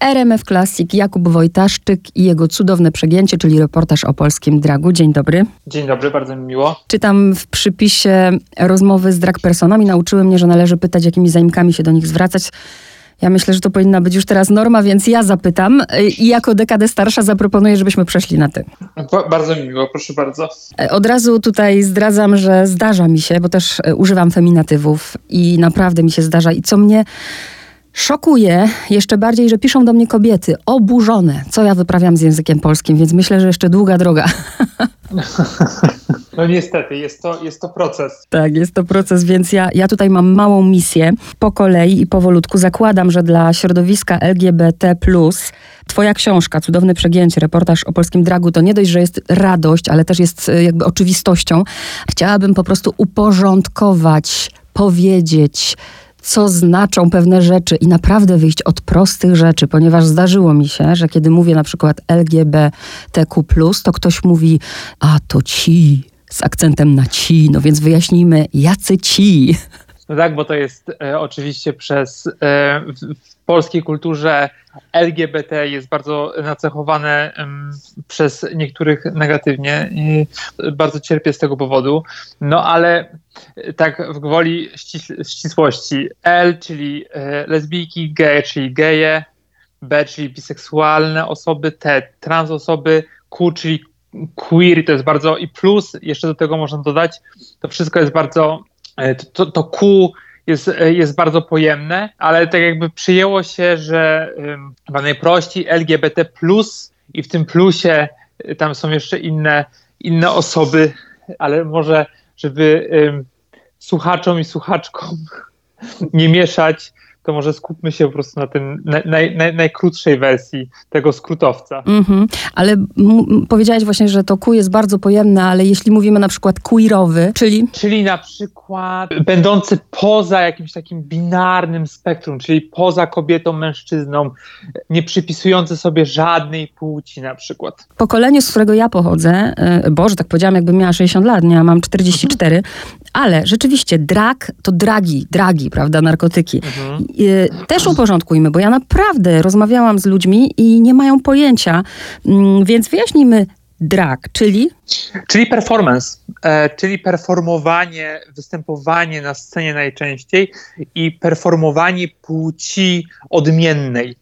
RMF Classic, Jakub Wojtaszczyk i jego cudowne przegięcie, czyli reportaż o polskim dragu. Dzień dobry. Dzień dobry, bardzo mi miło. Czytam w przypisie rozmowy z drag personami. Nauczyły mnie, że należy pytać, jakimi zaimkami się do nich zwracać. Ja myślę, że to powinna być już teraz norma, więc ja zapytam i jako dekadę starsza zaproponuję, żebyśmy przeszli na ty. Bardzo mi miło, proszę bardzo. Od razu tutaj zdradzam, że zdarza mi się, bo też e, używam feminatywów i naprawdę mi się zdarza i co mnie Szokuje jeszcze bardziej, że piszą do mnie kobiety oburzone, co ja wyprawiam z językiem polskim, więc myślę, że jeszcze długa droga. No niestety, jest to, jest to proces. Tak, jest to proces, więc ja, ja tutaj mam małą misję. Po kolei i powolutku zakładam, że dla środowiska LGBT, Twoja książka, Cudowne Przegięcie, reportaż o polskim dragu, to nie dość, że jest radość, ale też jest e, jakby oczywistością. Chciałabym po prostu uporządkować, powiedzieć, co znaczą pewne rzeczy i naprawdę wyjść od prostych rzeczy, ponieważ zdarzyło mi się, że kiedy mówię na przykład LGBTQ, to ktoś mówi, a to ci, z akcentem na ci, no więc wyjaśnijmy, jacy ci. No tak, bo to jest e, oczywiście przez e, w, polskiej kulturze LGBT jest bardzo nacechowane przez niektórych negatywnie. I bardzo cierpię z tego powodu. No ale tak w gwoli ścis ścisłości. L, czyli e, lesbijki, gay, czyli geje, B, czyli biseksualne osoby, T, trans osoby, Q, czyli queer, to jest bardzo i plus, jeszcze do tego można dodać, to wszystko jest bardzo E, to, to Q jest, e, jest bardzo pojemne, ale tak jakby przyjęło się, że chyba najprościej LGBT i w tym plusie e, tam są jeszcze inne, inne osoby, ale może żeby słuchaczom i słuchaczkom nie mieszać to może skupmy się po prostu na tym naj, naj, najkrótszej wersji tego skrótowca. Mm -hmm. Ale powiedziałeś właśnie, że to Q jest bardzo pojemne, ale jeśli mówimy na przykład queerowy, czyli? Czyli na przykład będący poza jakimś takim binarnym spektrum, czyli poza kobietą, mężczyzną, nie przypisujący sobie żadnej płci na przykład. Pokolenie, z którego ja pochodzę, e, Boże, tak powiedziałam, jakbym miała 60 lat, nie, ja mam 44, mhm. ale rzeczywiście drag to dragi, dragi, prawda, narkotyki. Mhm. Y, też uporządkujmy, bo ja naprawdę rozmawiałam z ludźmi i nie mają pojęcia, mm, więc wyjaśnijmy drag, czyli? Czyli performance, e, czyli performowanie, występowanie na scenie najczęściej i performowanie płci odmiennej.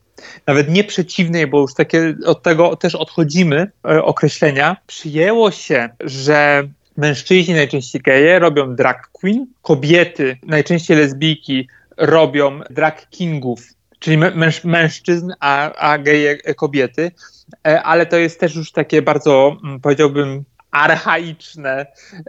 Nawet nie przeciwnej, bo już takie od tego też odchodzimy e, określenia. Przyjęło się, że mężczyźni, najczęściej geje, robią drag queen, kobiety, najczęściej lesbijki, robią drag kingów, czyli męż, mężczyzn, a, a geje kobiety, e, ale to jest też już takie bardzo, mm, powiedziałbym, archaiczne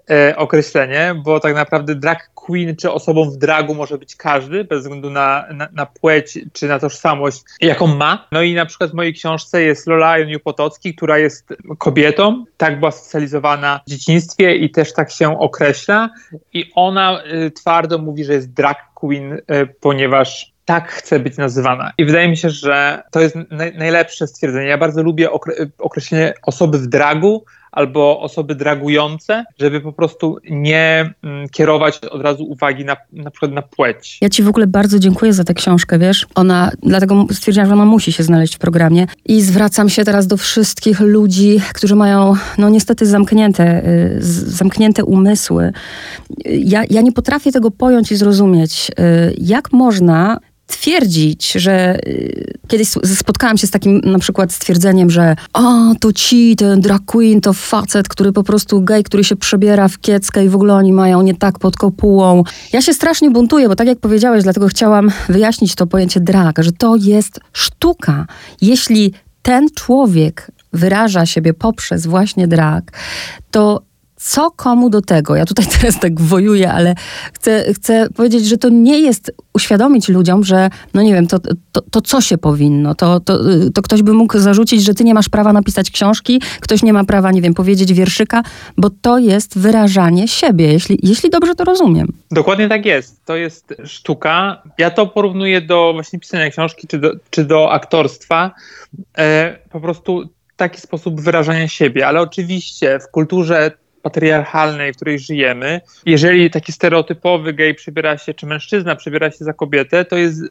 e, określenie, bo tak naprawdę drag queen czy osobą w dragu może być każdy, bez względu na, na, na, płeć czy na tożsamość, jaką ma. No i na przykład w mojej książce jest Lola Joniu Potocki, która jest kobietą, tak była socjalizowana w dzieciństwie i też tak się określa i ona y, twardo mówi, że jest drag queen, y, ponieważ tak chce być nazywana. I wydaje mi się, że to jest naj, najlepsze stwierdzenie. Ja bardzo lubię okre określenie osoby w dragu, albo osoby dragujące, żeby po prostu nie mm, kierować od razu uwagi na, na przykład na płeć. Ja ci w ogóle bardzo dziękuję za tę książkę, wiesz? Ona, dlatego stwierdziłam, że ona musi się znaleźć w programie. I zwracam się teraz do wszystkich ludzi, którzy mają, no niestety, zamknięte, y, zamknięte umysły. Ja, ja nie potrafię tego pojąć i zrozumieć. Y, jak można twierdzić, że y, kiedyś spotkałam się z takim na przykład stwierdzeniem, że o, to ci, ten drag queen, to facet, który po prostu gej, który się przebiera w kieckę i w ogóle oni mają nie tak pod kopułą. Ja się strasznie buntuję, bo tak jak powiedziałeś, dlatego chciałam wyjaśnić to pojęcie drag, że to jest sztuka. Jeśli ten człowiek wyraża siebie poprzez właśnie drag, to co komu do tego? Ja tutaj teraz tak wojuję, ale chcę, chcę powiedzieć, że to nie jest uświadomić ludziom, że no nie wiem, to, to, to co się powinno? To, to, to ktoś by mógł zarzucić, że ty nie masz prawa napisać książki, ktoś nie ma prawa, nie wiem, powiedzieć wierszyka, bo to jest wyrażanie siebie, jeśli, jeśli dobrze to rozumiem. Dokładnie tak jest. To jest sztuka. Ja to porównuję do właśnie pisania książki czy do, czy do aktorstwa. E, po prostu taki sposób wyrażania siebie, ale oczywiście w kulturze patriarchalnej, w której żyjemy, jeżeli taki stereotypowy gej przebiera się, czy mężczyzna przebiera się za kobietę, to jest y,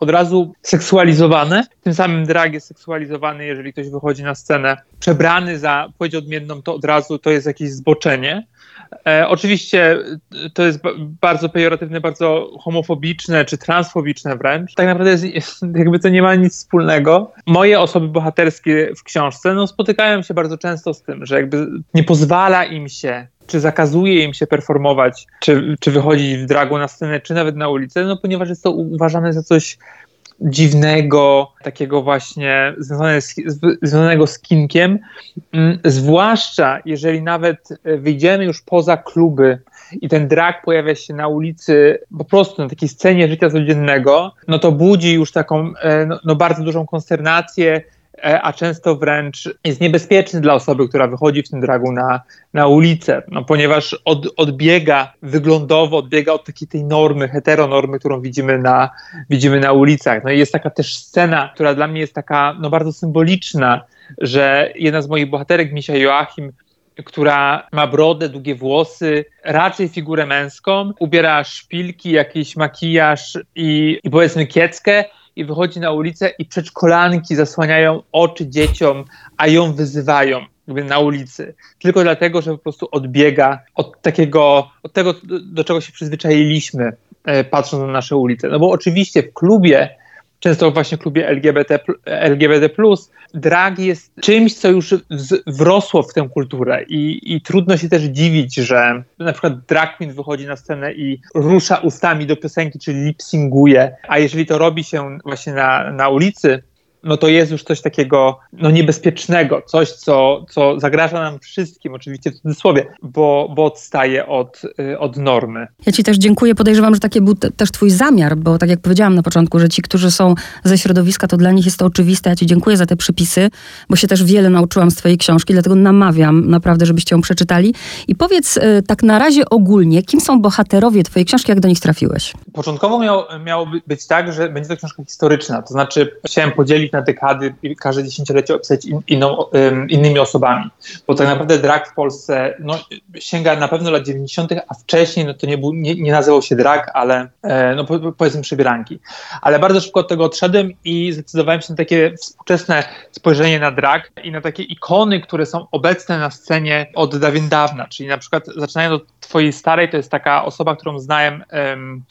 od razu seksualizowane. Tym samym drag jest seksualizowany, jeżeli ktoś wychodzi na scenę przebrany za płeć odmienną, to od razu to jest jakieś zboczenie. E, oczywiście to jest bardzo pejoratywne, bardzo homofobiczne czy transfobiczne wręcz. Tak naprawdę jest, jest, jakby to nie ma nic wspólnego. Moje osoby bohaterskie w książce no, spotykają się bardzo często z tym, że jakby nie pozwala im się czy zakazuje im się performować, czy, czy wychodzić w dragu na scenę, czy nawet na ulicę, no ponieważ jest to uważane za coś dziwnego, takiego właśnie związanego z kinkiem, mm, zwłaszcza jeżeli nawet wyjdziemy już poza kluby i ten drag pojawia się na ulicy po prostu na takiej scenie życia codziennego, no to budzi już taką e, no, no bardzo dużą konsternację, E, a często wręcz jest niebezpieczny dla osoby, która wychodzi w tym dragu na, na ulicę, no, ponieważ od, odbiega wyglądowo, odbiega od takiej tej normy, heteronormy, którą widzimy na, widzimy na ulicach. No i jest taka też scena, która dla mnie jest taka no, bardzo symboliczna, że jedna z moich bohaterek, Misia Joachim, która ma brodę, długie włosy, raczej figurę męską, ubiera szpilki, jakiś makijaż i, i powiedzmy kieckę, i wychodzi na ulicę i przedszkolanki zasłaniają oczy dzieciom, a ją wyzywają jakby na ulicy. Tylko dlatego, że po prostu odbiega od takiego, od tego, do czego się przyzwyczailiśmy, e, patrząc na nasze ulice. No bo oczywiście w klubie często właśnie w klubie LGBT, LGBT+, drag jest czymś, co już wrosło w tę kulturę i, i trudno się też dziwić, że na przykład drag queen wychodzi na scenę i rusza ustami do piosenki, czyli lip-singuje, a jeżeli to robi się właśnie na, na ulicy, no to jest już coś takiego no, niebezpiecznego, coś, co, co zagraża nam wszystkim, oczywiście w cudzysłowie, bo, bo odstaje od, y, od normy. Ja Ci też dziękuję. Podejrzewam, że taki był te, też Twój zamiar, bo tak jak powiedziałam na początku, że ci, którzy są ze środowiska, to dla nich jest to oczywiste. Ja Ci dziękuję za te przypisy, bo się też wiele nauczyłam z Twojej książki, dlatego namawiam naprawdę, żebyście ją przeczytali. I powiedz y, tak na razie ogólnie, kim są bohaterowie Twojej książki, jak do nich trafiłeś? Początkowo miał, miało być tak, że będzie to książka historyczna, to znaczy chciałem podzielić na dekady i każde dziesięciolecie opisać in, inną, innymi osobami. Bo tak naprawdę drag w Polsce no, sięga na pewno lat 90., a wcześniej no, to nie, był, nie, nie nazywał się drag, ale e, no, po, powiedzmy przybieranki. Ale bardzo szybko od tego odszedłem i zdecydowałem się na takie współczesne spojrzenie na drag i na takie ikony, które są obecne na scenie od dawien dawna. Czyli na przykład zaczynając od twojej starej, to jest taka osoba, którą znałem um,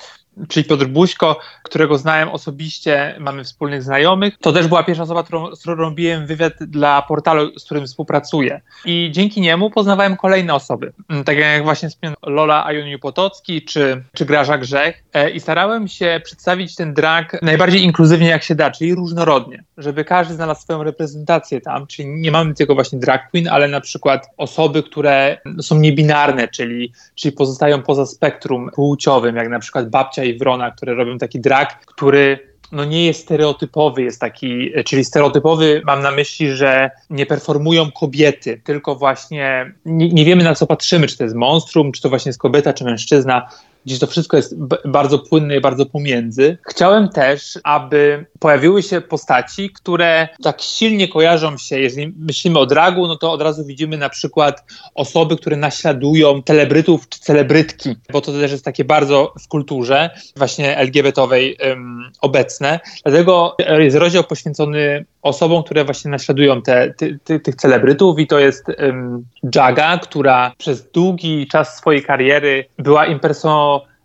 czyli Piotr Buźko, którego znałem osobiście, mamy wspólnych znajomych. To też była pierwsza osoba, którą, z którą robiłem wywiad dla portalu, z którym współpracuję. I dzięki niemu poznawałem kolejne osoby, mm, tak jak właśnie Lola Ajoniu Potocki czy, czy Graża Grzech. E, I starałem się przedstawić ten drag najbardziej inkluzywnie jak się da, czyli różnorodnie, żeby każdy znalazł swoją reprezentację tam, czyli nie mamy tylko właśnie drag queen, ale na przykład osoby, które są niebinarne, czyli, czyli pozostają poza spektrum płciowym, jak na przykład babcia i Wrona, które robią taki drag, który no nie jest stereotypowy, jest taki, czyli stereotypowy mam na myśli, że nie performują kobiety, tylko właśnie nie, nie wiemy na co patrzymy, czy to jest monstrum, czy to właśnie jest kobieta, czy mężczyzna gdzie to wszystko jest bardzo płynne i bardzo pomiędzy. Chciałem też, aby pojawiły się postaci, które tak silnie kojarzą się, jeżeli myślimy o dragu, no to od razu widzimy na przykład osoby, które naśladują celebrytów czy celebrytki, bo to też jest takie bardzo w kulturze właśnie LGBT-owej um, obecne. Dlatego jest rozdział poświęcony osobom, które właśnie naśladują te, ty, ty, tych celebrytów i to jest um, Jaga, która przez długi czas swojej kariery była impersonatorem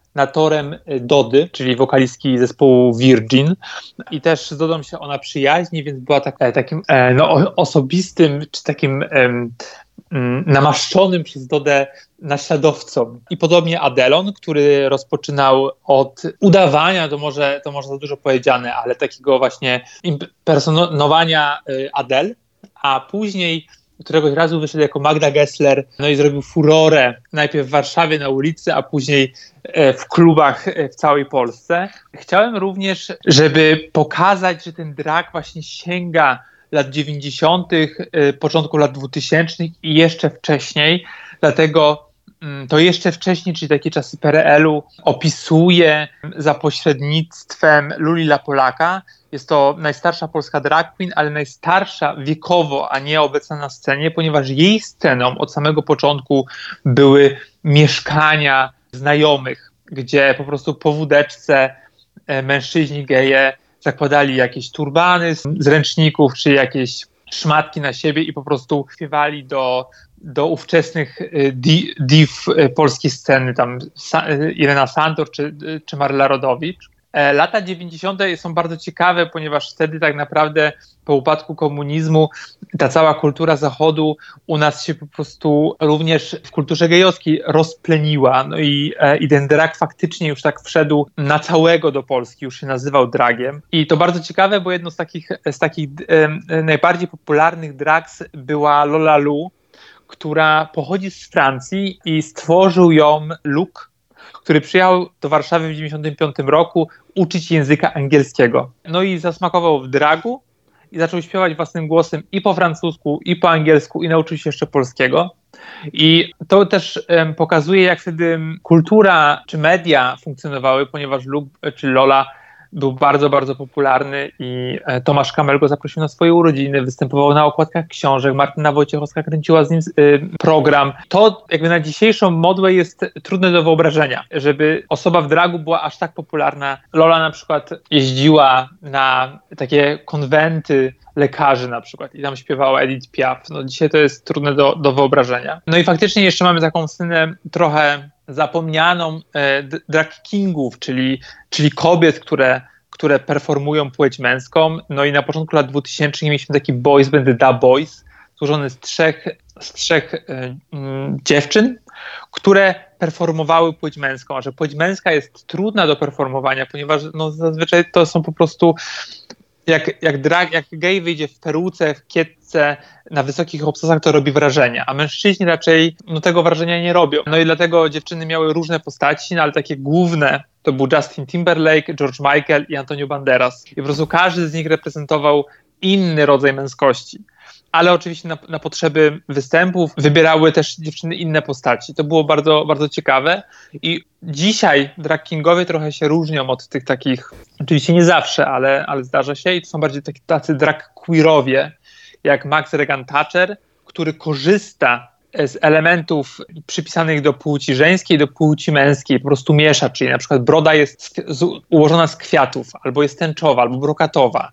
Dody, czyli wokalistki zespołu Virgin i też z Dodą się ona przyjaźni, więc była tak, takim e, no, osobistym, czy takim namaszczonym przez Dodę naśladowcą. I podobnie Adelon, który rozpoczynał od udawania, to może, to może za dużo powiedziane, ale takiego właśnie impersonowania y, Adel, a później któregoś razu wyszedł jako Magda Gessler, no i zrobił furorę najpierw w Warszawie na ulicy, a później e, w klubach e, w całej Polsce. Chciałem również, żeby pokazać, że ten drag właśnie sięga lat 90., e, początku lat 2000 i jeszcze wcześniej, dlatego mm, to jeszcze wcześniej, czyli takie czasy PRL-u, opisuje za pośrednictwem Luli La Polaka. Jest to najstarsza polska drag queen, ale najstarsza wiekowo, a nie obecna na scenie, ponieważ jej sceną od samego początku były mieszkania znajomych, gdzie po prostu po wódeczce e, mężczyźni geje zakładali jakieś turbany z ręczników, czy jakieś szmatki na siebie i po prostu śpiewali do, do ówczesnych y, div y, polskiej sceny, tam Irena Santor czy, czy Marla Rodowicz. E, lata 90. są bardzo ciekawe, ponieważ wtedy tak naprawdę po upadku komunizmu ta cała kultura zachodu u nas się po prostu również w kulturze gejowskiej rozpleniła. No i, e, i ten drag faktycznie już tak wszedł na całego do Polski, już się nazywał dragiem. I to bardzo ciekawe, bo jedną z takich, z takich e, najbardziej popularnych drags była Lola Lu, która pochodzi z Francji i stworzył ją Luke, który przyjechał do Warszawy w 1995 roku uczyć języka angielskiego. No i zasmakował w dragu i zaczął śpiewać własnym głosem i po francusku, i po angielsku, i nauczył się jeszcze polskiego. I to też um, pokazuje, jak wtedy kultura czy media funkcjonowały, ponieważ Luke czy Lola był bardzo, bardzo popularny i e, Tomasz Kamel go zaprosił na swoje urodziny, występował na okładkach książek, Martyna Wojciechowska kręciła z nim y, program. To jakby na dzisiejszą modłę jest trudne do wyobrażenia, żeby osoba w dragu była aż tak popularna. Lola na przykład jeździła na takie konwenty lekarzy na przykład i tam śpiewała Edith Piaf. No dzisiaj to jest trudne do, do wyobrażenia. No i faktycznie jeszcze mamy taką scenę trochę zapomnianą e, drag kingów, czyli, czyli kobiet, które, które performują płeć męską. No i na początku lat 2000 mieliśmy taki boys band Da Boys, złożony z trzech, z trzech e, mm, dziewczyn, które performowały płeć męską, a że płeć męska jest trudna do performowania, ponieważ no, zazwyczaj to są po prostu jak, jak, drag, jak gej wyjdzie w peruce, w kietce, na wysokich obcasach, to robi wrażenie, a mężczyźni raczej no, tego wrażenia nie robią. No i dlatego dziewczyny miały różne postaci, no, ale takie główne to był Justin Timberlake, George Michael i Antonio Banderas. I po prostu każdy z nich reprezentował inny rodzaj męskości ale oczywiście na, na, potrzeby występów wybierały też dziewczyny inne postaci. To było bardzo, bardzo ciekawe i dzisiaj drag kingowie trochę się różnią od tych takich, oczywiście nie zawsze, ale, ale zdarza się i to są bardziej taki, tacy drag queerowie, jak Max Regan Thatcher, który korzysta z elementów przypisanych do płci żeńskiej, do płci męskiej, po prostu miesza, czyli na przykład broda jest ułożona z kwiatów, albo jest tęczowa, albo brokatowa.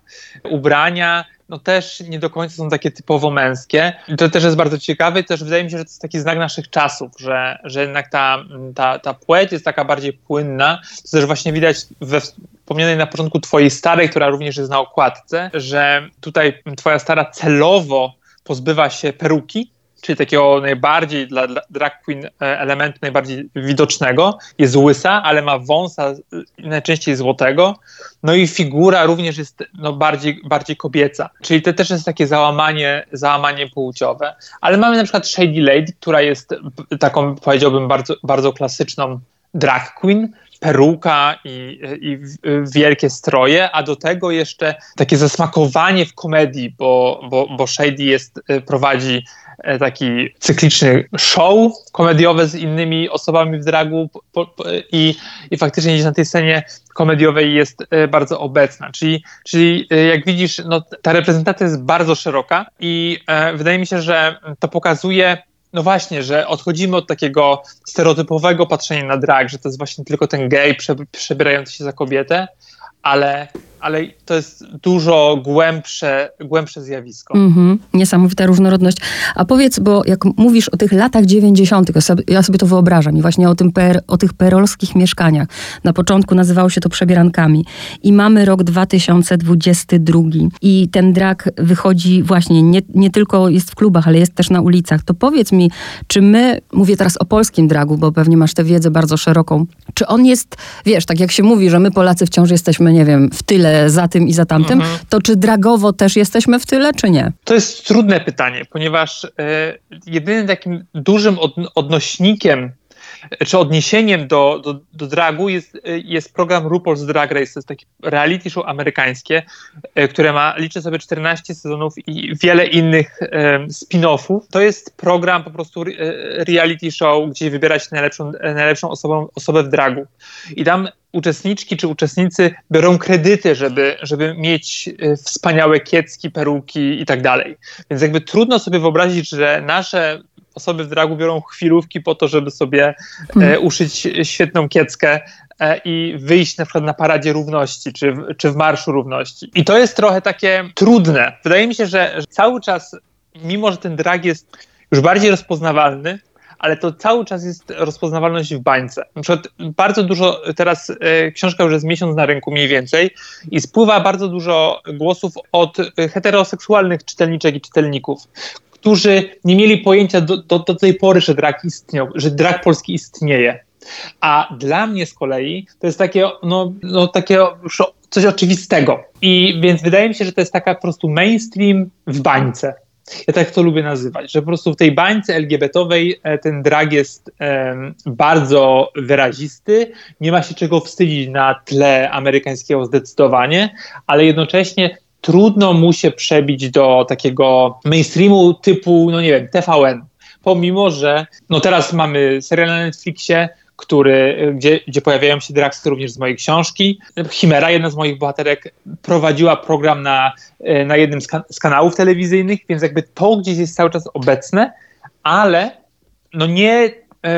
Ubrania no też nie do końca są takie typowo męskie. To też jest bardzo ciekawe i też wydaje mi się, że to jest taki znak naszych czasów, że, że jednak ta, ta, ta płeć jest taka bardziej płynna. To też właśnie widać we wspomnianej na początku twojej starej, która również jest na okładce, że tutaj twoja stara celowo pozbywa się peruki, czyli takiego najbardziej dla, drag queen e, elementu najbardziej widocznego. Jest łysa, ale ma wąsa e, najczęściej złotego. No i figura również jest no, bardziej, bardziej kobieca. Czyli to też jest takie załamanie, załamanie płciowe. Ale mamy na przykład Shady Lady, która jest taką, powiedziałbym, bardzo, bardzo klasyczną drag queen, peruka i, i, wielkie stroje, a do tego jeszcze takie zasmakowanie w komedii, bo, bo, bo Shady jest, e, prowadzi taki cykliczny show komediowe z innymi osobami w dragu po, po, i, i faktycznie gdzieś na tej scenie komediowej jest e, bardzo obecna. Czyli, czyli e, jak widzisz, no, ta reprezentacja jest bardzo szeroka i e, wydaje mi się, że to pokazuje no właśnie, że odchodzimy od takiego stereotypowego patrzenia na drag, że to jest właśnie tylko ten gej przebierający się za kobietę, ale ale to jest dużo głębsze, głębsze zjawisko. Mm-hmm. Niesamowita różnorodność. A powiedz, bo jak mówisz o tych latach 90., ja sobie, to wyobrażam i właśnie o, tym per, o tych perolskich mieszkaniach. Na początku nazywało się to przebierankami. I mamy rok 2022 i ten drag wychodzi właśnie, nie, nie tylko jest w klubach, ale jest też na ulicach. To powiedz mi, czy my, mówię teraz o polskim dragu, bo pewnie masz tę wiedzę bardzo szeroką, czy on jest, wiesz, tak jak się mówi, że my Polacy wciąż jesteśmy, nie wiem, w tyle za tym i za tamtym, mhm. to czy dragowo też jesteśmy w tyle, czy nie? To jest trudne pytanie, ponieważ e, jedynym takim dużym od, odnośnikiem czy odniesieniem do, do, do dragu jest, jest program RuPaul's Drag Race. To jest taki reality show amerykańskie, które ma, liczę sobie, 14 sezonów i wiele innych spin-offów. To jest program po prostu reality show, gdzie wybierać najlepszą, najlepszą osobą, osobę w dragu. I tam uczestniczki czy uczestnicy biorą kredyty, żeby, żeby mieć e, wspaniałe kiecki, peruki i tak dalej. Więc jakby trudno sobie wyobrazić, że nasze osoby w dragu biorą chwilówki po to, żeby sobie e, hmm. uszyć świetną kieckę e, i wyjść na przykład na paradzie równości, czy w, czy w Marszu Równości. I to jest trochę takie trudne. Wydaje mi się, że, że cały czas, mimo że ten drag jest już bardziej rozpoznawalny, ale to cały czas jest rozpoznawalność w bańce. Na przykład bardzo dużo, teraz e, książka już jest miesiąc na rynku mniej więcej i spływa bardzo dużo głosów od heteroseksualnych czytelniczek i czytelników, którzy nie mieli pojęcia do, do, do tej pory, że drag istniał, że drag polski istnieje. A dla mnie z kolei to jest takie, no, no takie coś oczywistego. I więc wydaje mi się, że to jest taka po prostu mainstream w bańce. Ja tak to lubię nazywać, że po prostu w tej bańce LGBT-owej e, ten drag jest um, bardzo wyrazisty, nie ma się czego wstydzić na tle amerykańskiego zdecydowanie, ale jednocześnie trudno mu się przebić do takiego mainstreamu typu, no nie wiem, TVN. Pomimo, że no teraz mamy serial na Netflixie, który, gdzie, gdzie pojawiają się dragsy również z mojej książki. Chimera, jedna z moich bohaterek, prowadziła program na, e, na jednym z, kan z kanałów telewizyjnych, więc jakby to gdzieś jest cały czas obecne, ale no nie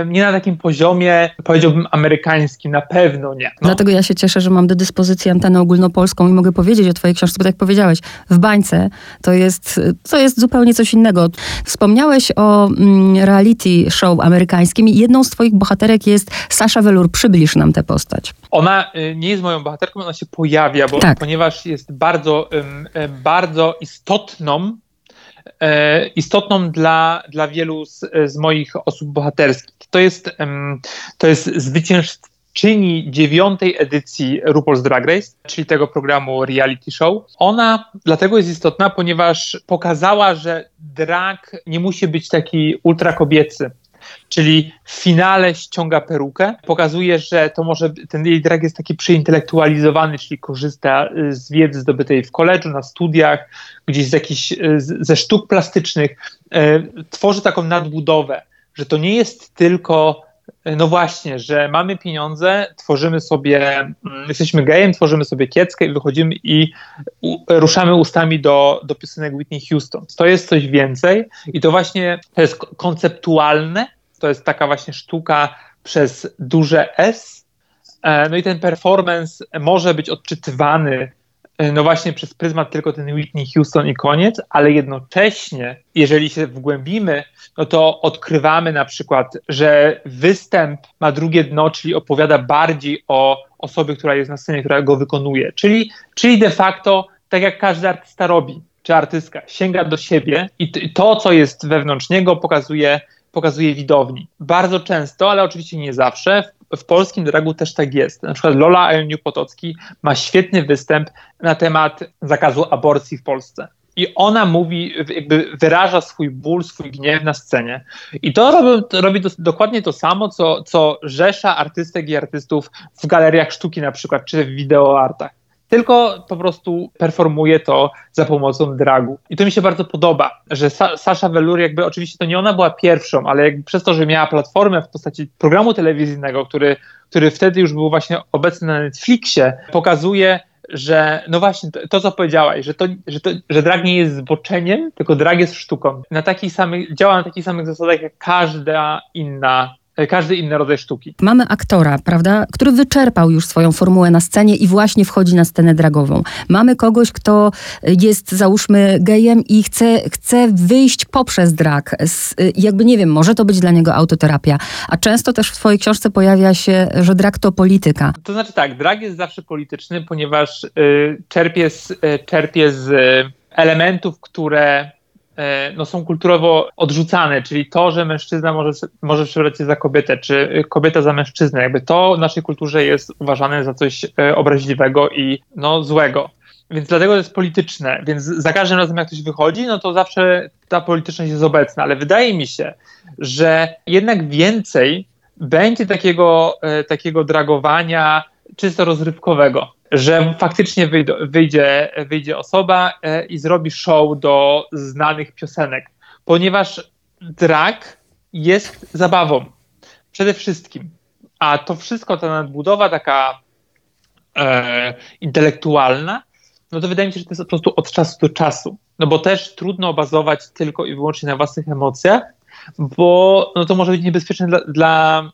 nie na takim poziomie, powiedziałbym, amerykańskim, na pewno nie. No. Dlatego ja się cieszę, że mam do dyspozycji antenę ogólnopolską i mogę powiedzieć o twojej książce, bo tak jak powiedziałeś, w bańce to jest, to jest zupełnie coś innego. Wspomniałeś o mm, reality show amerykańskim i jedną z twoich bohaterek jest Sasha Velour. Przybliż nam tę postać. Ona y, nie jest moją bohaterką, ona się pojawia, bo, tak. ponieważ jest bardzo, bardzo istotną istotną dla, dla wielu z, z moich osób bohaterskich. To jest, to jest zwyciężczyni dziewiątej edycji RuPaul's Drag Race, czyli tego programu reality show. Ona dlatego jest istotna, ponieważ pokazała, że drag nie musi być taki ultra kobiecy czyli w finale ściąga perukę, pokazuje, że to może, ten jej drag jest taki przeintelektualizowany, czyli korzysta y, z wiedzy zdobytej w koledżu, na studiach, gdzieś z jakichś, y, ze sztuk plastycznych, y, tworzy taką nadbudowę, że to nie jest tylko no właśnie, że mamy pieniądze, tworzymy sobie, mm, jesteśmy gejem, tworzymy sobie kieckę i wychodzimy i ruszamy ustami do, do piosenek Whitney Houston. To jest coś więcej i to właśnie to jest konceptualne, to jest taka właśnie sztuka przez duże S. E, no i ten performance może być odczytywany e, no właśnie przez pryzmat tylko ten Whitney Houston i koniec, ale jednocześnie, jeżeli się wgłębimy, no to odkrywamy na przykład, że występ ma drugie dno, czyli opowiada bardziej o osobie, która jest na scenie, która go wykonuje. Czyli, czyli de facto, tak jak każdy artysta robi, czy artystka, sięga do siebie i to, co jest wewnątrz niego, pokazuje pokazuje widowni. Bardzo często, ale oczywiście nie zawsze, w, polskim dragu też tak jest. Na przykład Lola Elniu Potocki ma świetny występ na temat zakazu aborcji w Polsce. I ona mówi, jakby wyraża swój ból, swój gniew na scenie. I to robi, robi dokładnie to samo, co, co rzesza artystek i artystów w galeriach sztuki na przykład, czy w wideoartach tylko po prostu performuje to za pomocą dragu. I to mi się bardzo podoba, że Sa Sasha Velour jakby, oczywiście to nie ona była pierwszą, ale jakby przez to, że miała platformę w postaci programu telewizyjnego, który, który wtedy już był właśnie obecny na Netflixie, pokazuje, że no właśnie to, co powiedziałaś, że, to, że, to, że drag nie jest zboczeniem, tylko drag jest sztuką. Na takich samych, działa na takich samych zasadach jak każda inna każdy inny rodzaj sztuki. Mamy aktora, prawda, który wyczerpał już swoją formułę na scenie i właśnie wchodzi na scenę dragową. Mamy kogoś, kto jest, załóżmy, gejem i chce, chce wyjść poprzez drag. Jakby, nie wiem, może to być dla niego autoterapia. A często też w twojej książce pojawia się, że drag to polityka. To znaczy tak, drag jest zawsze polityczny, ponieważ y, czerpie z, y, czerpie z elementów, które E, no, są kulturowo odrzucane, czyli to, że mężczyzna może, może przebrać się za kobietę, czy kobieta za mężczyznę, jakby to w naszej kulturze jest uważane za coś e, obraźliwego i no, złego. Więc dlatego jest polityczne. Więc za każdym razem, jak ktoś wychodzi, no to zawsze ta polityczność jest obecna. Ale wydaje mi się, że jednak więcej będzie takiego, e, takiego dragowania czysto rozrywkowego, że faktycznie wyjdzie, wyjdzie, osoba e, i zrobi show do znanych piosenek, ponieważ drag jest zabawą przede wszystkim. A to wszystko, ta nadbudowa taka e, intelektualna, no to wydaje mi się, że to jest po prostu od czasu do czasu. No bo też trudno bazować tylko i wyłącznie na własnych emocjach, bo no to może być niebezpieczne dla, dla,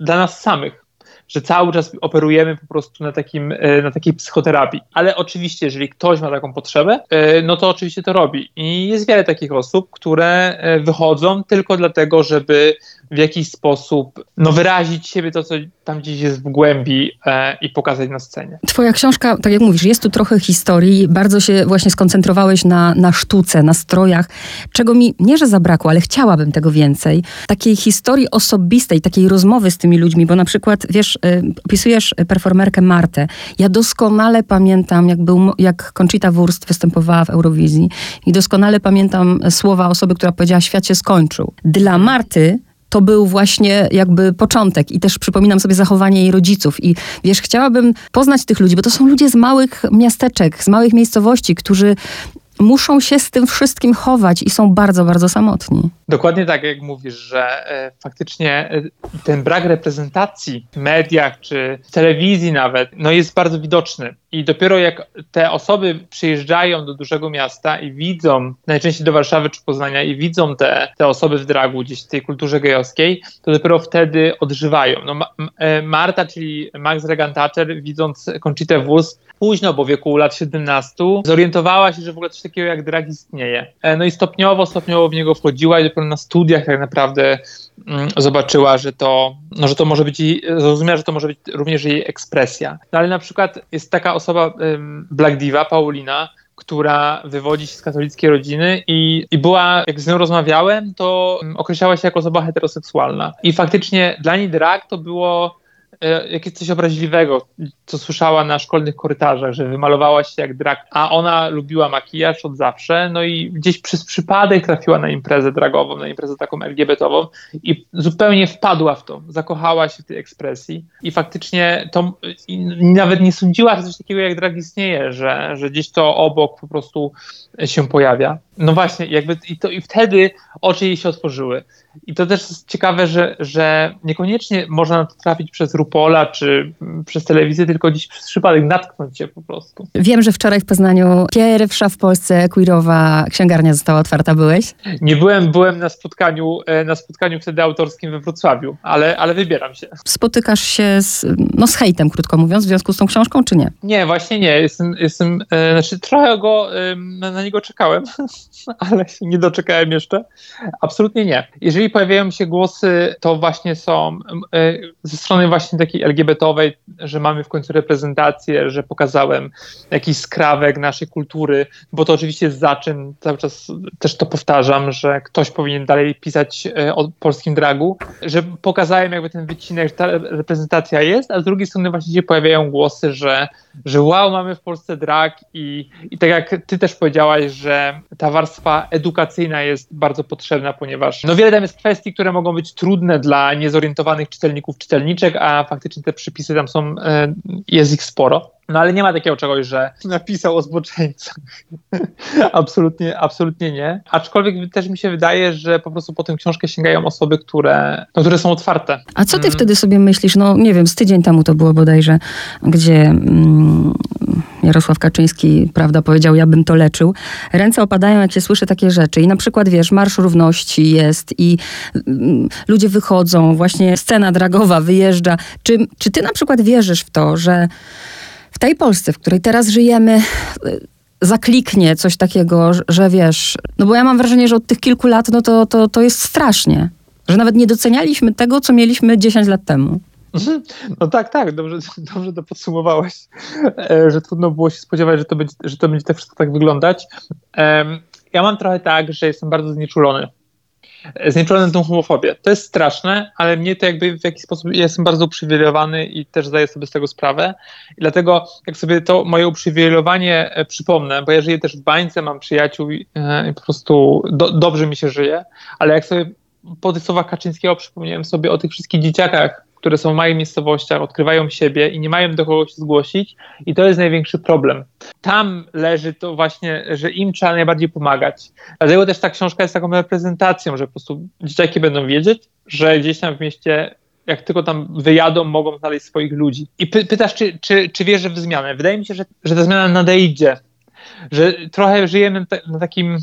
dla nas samych że cały czas operujemy po prostu na, takim, e, na takiej psychoterapii. Ale oczywiście, jeżeli ktoś ma taką potrzebę, e, no to oczywiście to robi. I jest wiele takich osób, które e, wychodzą tylko dlatego, żeby w jakiś sposób no, wyrazić siebie to, co tam gdzieś jest w głębi e, i pokazać na scenie. Twoja książka, tak jak mówisz, jest tu trochę historii. Bardzo się właśnie skoncentrowałeś na, na sztuce, na strojach, czego mi nie, że zabrakło, ale chciałabym tego więcej. Takiej historii osobistej, takiej rozmowy z tymi ludźmi, bo na przykład, wiesz, y, opisujesz performerkę Martę. Ja doskonale pamiętam, jak, był, jak Conchita Wurst występowała w Eurowizji i doskonale pamiętam słowa osoby, która powiedziała, świat się skończył. Dla Marty to był właśnie jakby początek i też przypominam sobie zachowanie jej rodziców. I wiesz, chciałabym poznać tych ludzi, bo to są ludzie z małych miasteczek, z małych miejscowości, którzy muszą się z tym wszystkim chować i są bardzo, bardzo samotni. Dokładnie tak, jak mówisz, że e, faktycznie e, ten brak reprezentacji w mediach czy w telewizji nawet, no jest bardzo widoczny. I dopiero jak te osoby przyjeżdżają do dużego miasta i widzą, najczęściej do Warszawy czy Poznania, i widzą te, te osoby w dragu gdzieś w tej kulturze gejowskiej, to dopiero wtedy odżywają. No, e, Marta, czyli Max Regan Thatcher, widząc Conchitę Wurst, późno, bo w wieku lat 17, zorientowała się, że w ogóle coś takiego jak drag istnieje. E, no i stopniowo, stopniowo w niego wchodziła i dopiero na studiach tak naprawdę mm, zobaczyła, że to, no, że to może być, zrozumiała, że to może być również jej ekspresja. No ale na przykład jest taka osoba, Black Diva, Paulina, która wywodzi się z katolickiej rodziny i, i była, jak z nią rozmawiałem, to określała się jako osoba heteroseksualna. I faktycznie dla niej drag to było jakieś coś obraźliwego, co słyszała na szkolnych korytarzach, że wymalowała się jak drag, a ona lubiła makijaż od zawsze, no i gdzieś przez przypadek trafiła na imprezę dragową, na imprezę taką LGBT-ową i zupełnie wpadła w to, zakochała się w tej ekspresji i faktycznie to i nawet nie sądziła, że coś takiego jak drag istnieje, że, że gdzieś to obok po prostu się pojawia. No właśnie, jakby i, to, i wtedy oczy jej się otworzyły. I to też jest ciekawe, że, że niekoniecznie można na to trafić przez Rupola czy przez telewizję, tylko dziś przez przypadek natknąć się po prostu. Wiem, że wczoraj w Poznaniu pierwsza w Polsce queerowa księgarnia została otwarta. Byłeś? Nie byłem, byłem na spotkaniu, e, na spotkaniu wtedy autorskim we Wrocławiu, ale, ale wybieram się. Spotykasz się z, no, z hejtem, krótko mówiąc, w związku z tą książką, czy nie? Nie, właśnie nie. Jestem, jestem e, znaczy trochę go, e, na, na niego czekałem, ale się nie doczekałem jeszcze. Absolutnie nie. Jeżeli pojawiają się głosy, to właśnie są e, ze strony właśnie takiej LGBT-owej, że mamy w końcu reprezentację, że pokazałem jakiś skrawek naszej kultury, bo to oczywiście jest za czym, cały czas też to powtarzam, że ktoś powinien dalej pisać e, o polskim dragu, że pokazałem jakby ten wycinek, że ta reprezentacja jest, a z drugiej strony właśnie się pojawiają głosy, że, że wow, mamy w Polsce drag i, i tak jak ty też powiedziałaś, że ta warstwa edukacyjna jest bardzo potrzebna, ponieważ no wiele tam jest kwestii, które mogą być trudne dla niezorientowanych czytelników, czytelniczek, a faktycznie te przypisy tam są, e, jest ich sporo. No ale nie ma takiego czegoś, że napisał o zboczeńcach. absolutnie, absolutnie nie. Aczkolwiek też mi się wydaje, że po prostu po tę książkę sięgają osoby, które, no, które są otwarte. A co ty mm. wtedy sobie myślisz? No nie wiem, z tydzień temu to było bodajże, gdzie mm, Jarosław Kaczyński, prawda, powiedział, ja bym to leczył. Ręce opadają, jak się słyszy takie rzeczy. I na przykład, wiesz, Marsz Równości jest i mm, ludzie wychodzą, właśnie scena dragowa wyjeżdża. Czy, czy ty na przykład wierzysz w to, że w tej Polsce, w której teraz żyjemy, zakliknie coś takiego, że wiesz, no bo ja mam wrażenie, że od tych kilku lat, no to, to, to jest strasznie. Że nawet nie docenialiśmy tego, co mieliśmy 10 lat temu. No tak, tak, dobrze, dobrze to podsumowałeś, e, że trudno było się spodziewać, że to będzie, że to będzie tak wszystko tak wyglądać. Ja mam trochę tak, że jestem bardzo znieczulony znieczulony na tą homofobię. To jest straszne, ale mnie to jakby w jakiś sposób, ja jestem bardzo uprzywilejowany i też zdaję sobie z tego sprawę. I dlatego jak sobie to moje uprzywilejowanie e, przypomnę, bo ja żyję też w bańce, mam przyjaciół e, i po prostu do, dobrze mi się żyje, ale jak sobie po tych słowach Kaczyńskiego przypomniałem sobie o tych wszystkich dzieciakach, które są w małych miejscowościach, odkrywają siebie i nie mają do kogo się zgłosić i to jest największy problem. Tam leży to właśnie, że im trzeba najbardziej pomagać. Dlatego też ta książka jest taką reprezentacją, że po prostu dzieciaki będą wiedzieć, że gdzieś tam w mieście jak tylko tam wyjadą, mogą znaleźć swoich ludzi. I py pytasz, czy, czy, czy wierzę w zmianę? Wydaje mi się, że, że ta zmiana nadejdzie że trochę żyjemy na takim,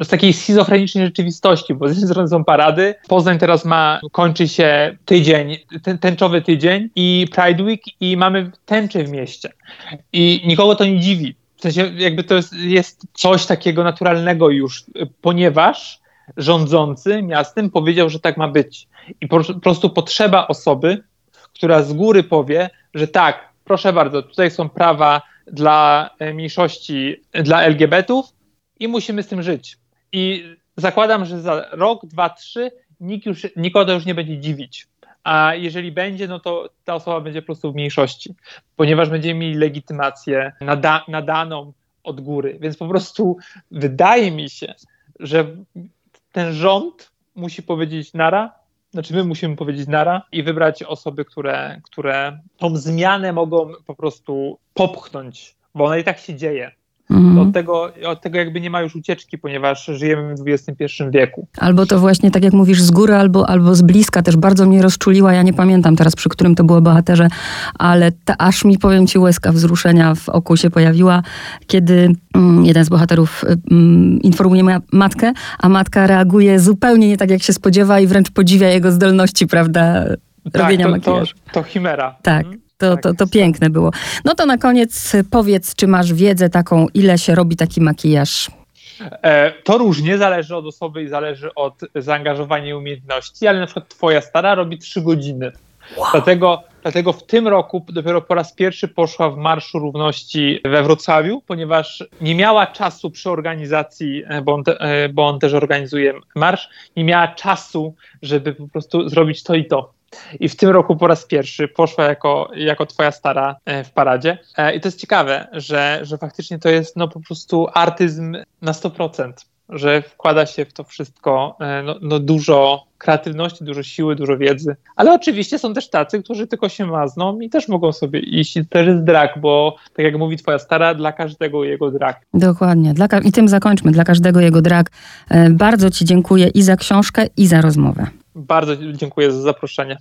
w takiej schizofrenicznej rzeczywistości, bo z jednej strony są parady, Poznań teraz ma, kończy się tydzień, ten, tęczowy tydzień i Pride Week i mamy tęczę w mieście. I nikogo to nie dziwi. W sensie jakby to jest, jest coś takiego naturalnego już, ponieważ rządzący miastem powiedział, że tak ma być. I po prostu potrzeba osoby, która z góry powie, że tak, proszę bardzo, tutaj są prawa dla e, mniejszości, dla LGBT-ów i musimy z tym żyć. I zakładam, że za rok, dwa, trzy nikt już, nikogo już nie będzie dziwić. A jeżeli będzie, no to ta osoba będzie po prostu w mniejszości, ponieważ będziemy mieli legitymację nada, nadaną od góry. Więc po prostu wydaje mi się, że ten rząd musi powiedzieć nara, znaczy my musimy powiedzieć nara i wybrać osoby, które, które tą zmianę mogą po prostu popchnąć, bo ona i tak się dzieje. Mhm. Od, tego, od tego jakby nie ma już ucieczki, ponieważ żyjemy w XXI wieku. Albo to właśnie, tak jak mówisz, z góry, albo, albo z bliska też bardzo mnie rozczuliła. Ja nie pamiętam teraz, przy którym to było bohaterze, ale ta, aż mi, powiem ci, łezka wzruszenia w oku się pojawiła, kiedy mm, jeden z bohaterów mm, informuje moją matkę, a matka reaguje zupełnie nie tak, jak się spodziewa i wręcz podziwia jego zdolności, prawda, tak, robienia to, makijażu. To, to chimera. Tak. Mhm. To, to, to piękne było. No to na koniec powiedz, czy masz wiedzę taką, ile się robi taki makijaż? E, to różnie, zależy od osoby i zależy od zaangażowania i umiejętności, ale na przykład twoja stara robi 3 godziny. Wow. Dlatego, dlatego w tym roku dopiero po raz pierwszy poszła w Marszu Równości we Wrocławiu, ponieważ nie miała czasu przy organizacji, e, bo on, te, e, bo on też organizuje marsz, nie miała czasu, żeby po prostu zrobić to i to. I w tym roku po raz pierwszy poszła jako, jako twoja stara e, w paradzie. E, I to jest ciekawe, że, że faktycznie to jest no po prostu artyzm na 100%, że wkłada się w to wszystko e, no, no dużo kreatywności, dużo siły, dużo wiedzy. Ale oczywiście są też tacy, którzy tylko się mazną i też mogą sobie iść. I też jest drag, bo tak jak mówi twoja stara, dla każdego jego drag. Dokładnie. Dla, I tym zakończmy. Dla każdego jego drag. Bardzo ci dziękuję i za książkę, i za rozmowę. Bardzo dziękuję za zaproszenie.